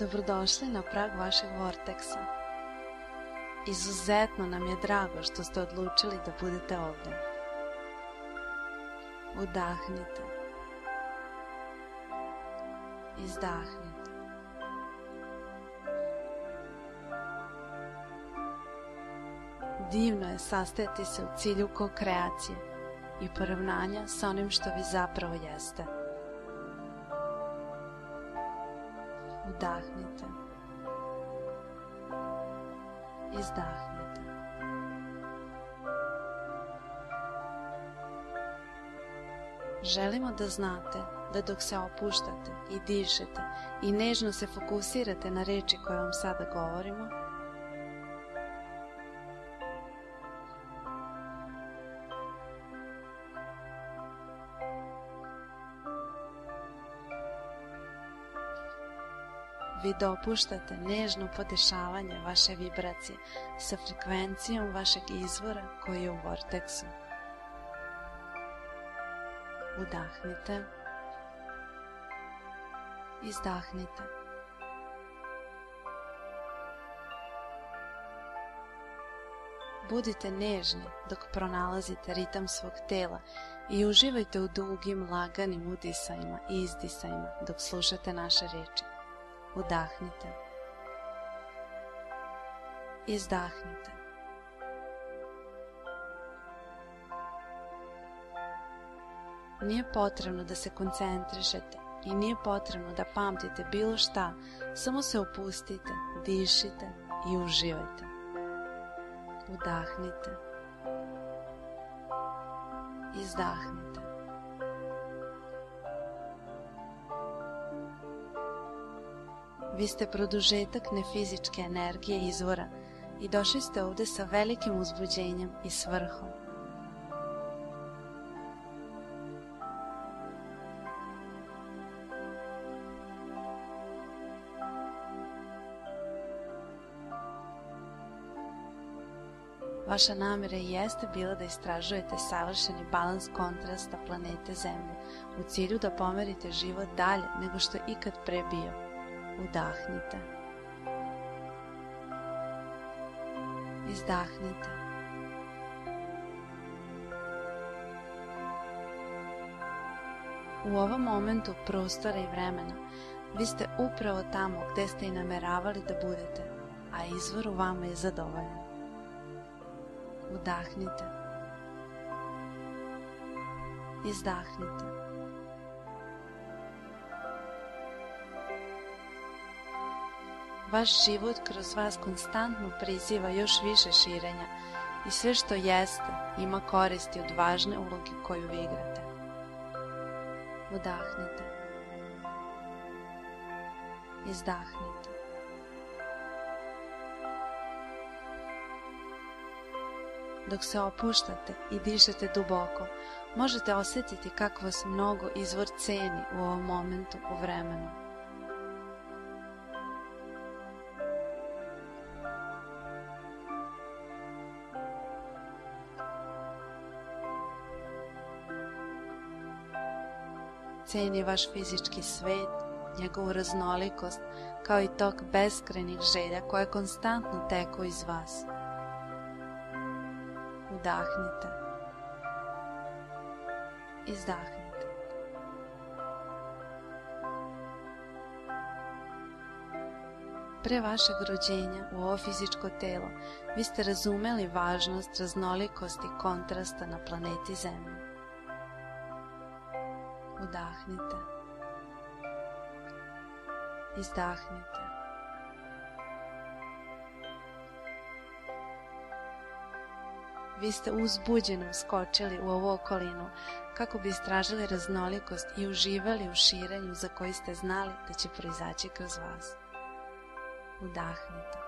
Dobrodošli na prag vašeg Vorteksa. Izuzetno nam je drago što ste odlučili da budete ovdje. Udahnite. Izdahnite. Divno je sastajati se u cilju ko kreacije i poravnanja sa onim što vi zapravo jeste. Udahnite. Izdahnite. Želimo da znate da dok se opuštate i dišete i nežno se fokusirate na reči koje vam sada govorimo, vi dopuštate nežno podešavanje vaše vibracije sa frekvencijom vašeg izvora koji je u vorteksu. Udahnite. Izdahnite. Budite nežni dok pronalazite ritam svog tela i uživajte u dugim, laganim udisajima i izdisajima dok slušate naše reči. Udahnite. Izdahnite. Nije potrebno da se koncentrišete i nije potrebno da pamtite bilo šta, samo se opustite, dišite i uživajte. Udahnite. Izdahnite. Vi ste produžetak nefizičke energije izvora i došli ste ovde sa velikim uzbuđenjem i svrhom. Vaša namera jeste bila da istražujete savršeni balans kontrasta planete Zemlje u cilju da pomerite život dalje nego što je ikad pre bio. Вдахнете. І U ovom momentu prostora i vremena vi ste upravo tamo gde ste i nameravali da budete, a izvor u vama je zadovoljan. Udahnite. Izdahnite. vaš život kroz vas konstantno priziva još više širenja i sve što jeste ima koristi od važne uloge koju vi igrate. Udahnite. Izdahnite. Dok se opuštate i dišete duboko, možete osjetiti kako vas mnogo izvor ceni u ovom momentu u vremenu. ceni vaš fizički svet, njegovu raznolikost, kao i tok beskrenih želja koje konstantno teku iz vas. Udahnite. Izdahnite. Pre vašeg rođenja u ovo fizičko telo vi ste razumeli važnost raznolikosti kontrasta na planeti Zemlji. Udahnite. Izdahnite. Vi ste uzbuđeno uskočili u ovu okolinu kako bi istražili raznolikost i uživali u širenju za koji ste znali da će proizaći kroz vas. Udahnite.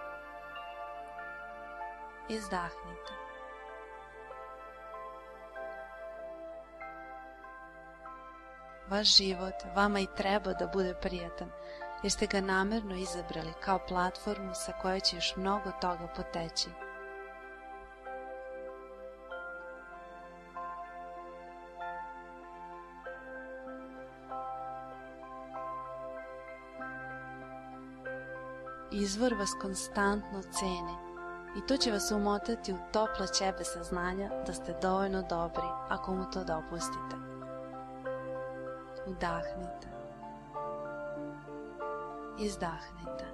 Izdahnite. vaš život vama i treba da bude prijatan, jer ste ga namerno izabrali kao platformu sa koje će još mnogo toga poteći. Izvor vas konstantno ceni i to će vas umotati u topla ćebe saznanja da ste dovoljno dobri ako mu to dopustite. Вдахнете, і здахнете.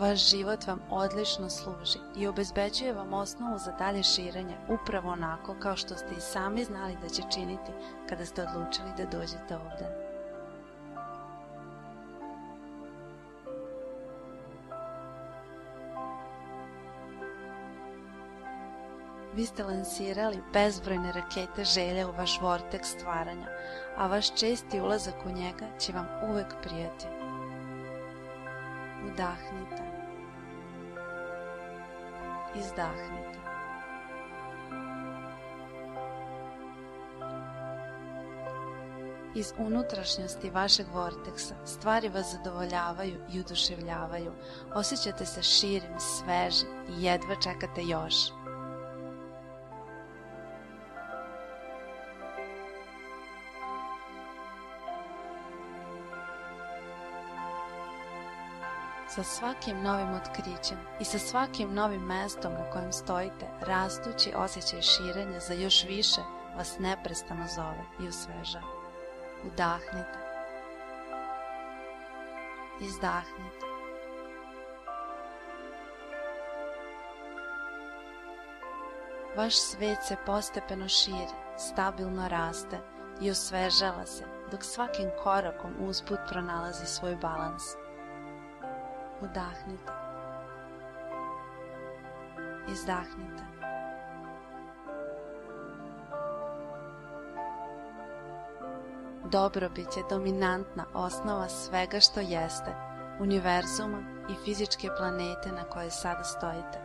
Vaš život vam odlično služi i obezbeđuje vam osnovu za dalje širenje upravo onako kao što ste i sami znali da će činiti kada ste odlučili da dođete ovdje. Vi ste lansirali bezbrojne rakete želja u vaš vortek stvaranja, a vaš česti ulazak u njega će vam uvek prijeti. Udahnite. Izdahnite. Iz unutrašnjosti vašeg vorteksa stvari vas zadovoljavaju i uduševljavaju. Osjećate se širim, svežim i jedva čekate još. Sa svakim novim otkrićem i sa svakim novim mestom na kojem stojite, rastući osjećaj širenja za još više vas neprestano zove i osvežava. Udahnite. Izdahnite. Vaš svet se postepeno širi, stabilno raste i osvežava se, dok svakim korakom usput pronalazi svoj balans. Udahnite. Izdahnite. Dobrobit je dominantna osnova svega što jeste, univerzuma i fizičke planete na kojoj sada stojite.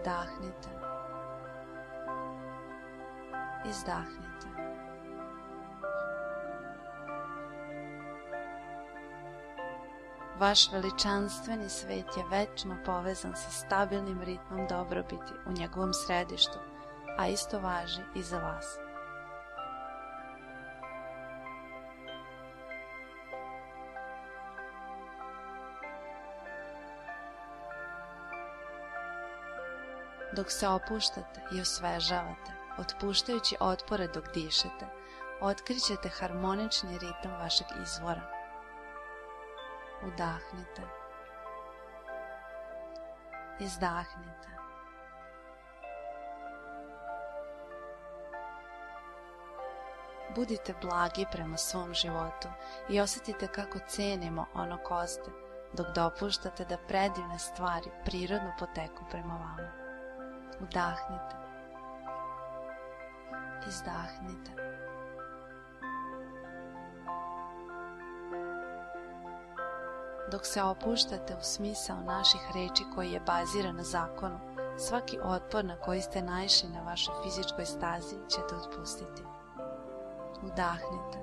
Udahnite. Izdahnite. Vaš veličanstveni svet je večno povezan sa stabilnim ritmom dobrobiti u njegovom središtu, a isto važi i za vas. Dok se opuštate i osvežavate, otpuštajući otpore dok dišete, otkrićete harmonični ritam vašeg izvora – Udahnite. Izdahnite. Budite blagi prema svom životu i osetite kako cenimo ono ko ste, dok dopuštate da predivne stvari prirodno poteku prema vama. Udahnite. Izdahnite. dok se opuštate u smisao naših reči koji je baziran na zakonu, svaki otpor na koji ste naišli na vašoj fizičkoj stazi ćete otpustiti. Udahnite.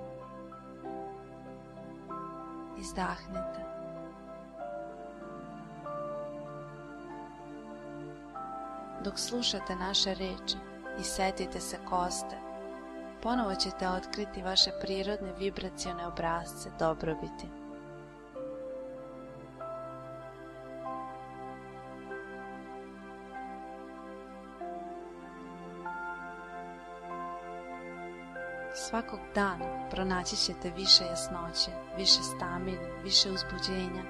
Izdahnite. Dok slušate naše reči i setite se ko ponovo ćete otkriti vaše prirodne vibracione obrazce dobrobiti. svakog dana pronaći ćete više jasnoće, više stamine, više uzbuđenja.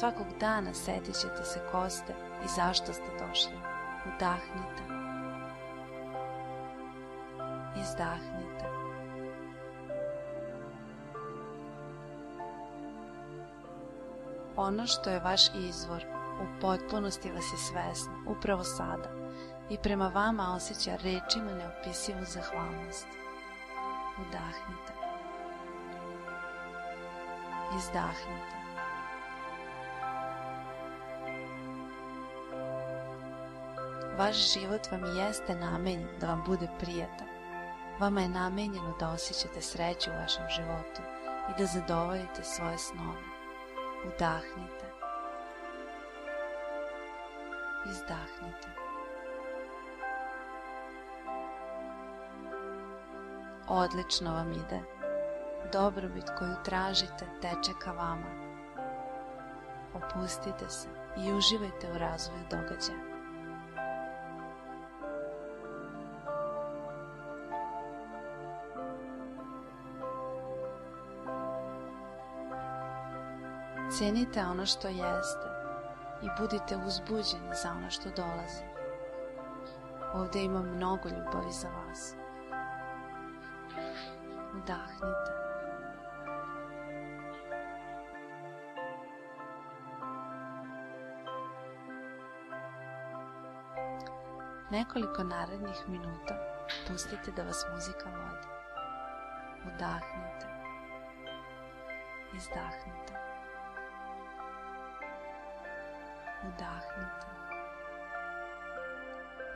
Svakog dana setit ćete se ko ste i zašto ste došli. Udahnite. Izdahnite. Ono što je vaš izvor u potpunosti vas je svesno, upravo sada, i prema vama osjeća rečima neopisivu zahvalnost. Udahnite. Izdahnite. Vaš život vam jeste namenjen da vam bude prijatan. Vama je namenjeno da osjećate sreću u vašem životu i da zadovoljite svoje snove. Udahnite. Izdahnite. Odlično vam ide. Dobrobit koju tražite teče ka vama. Opustite se i uživajte u razvoju događaja. Cenite ono što jeste i budite uzbuđeni za ono što dolazi. Ovde ima mnogo ljubavi za vas. Udahnite. Nekoliko narednih minuta pustite da vas muzika vodi. Udahnite. Izdahnite. Udahnite.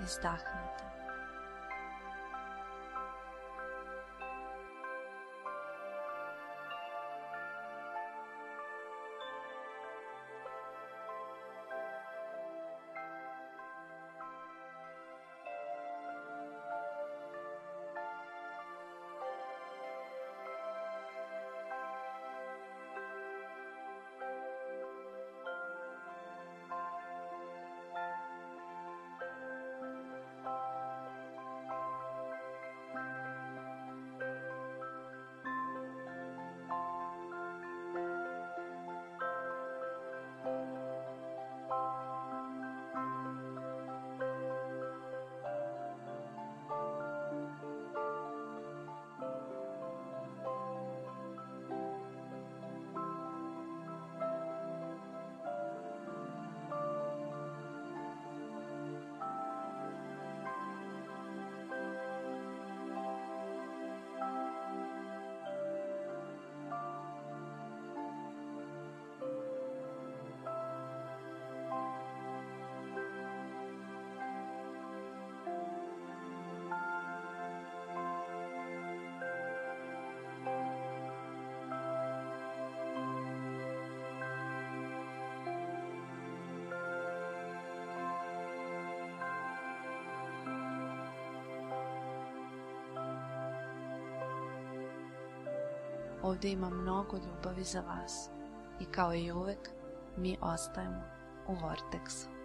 Izdahnite. ovde ima mnogo ljubavi za vas i kao i uvek mi ostajemo u Vorteksu.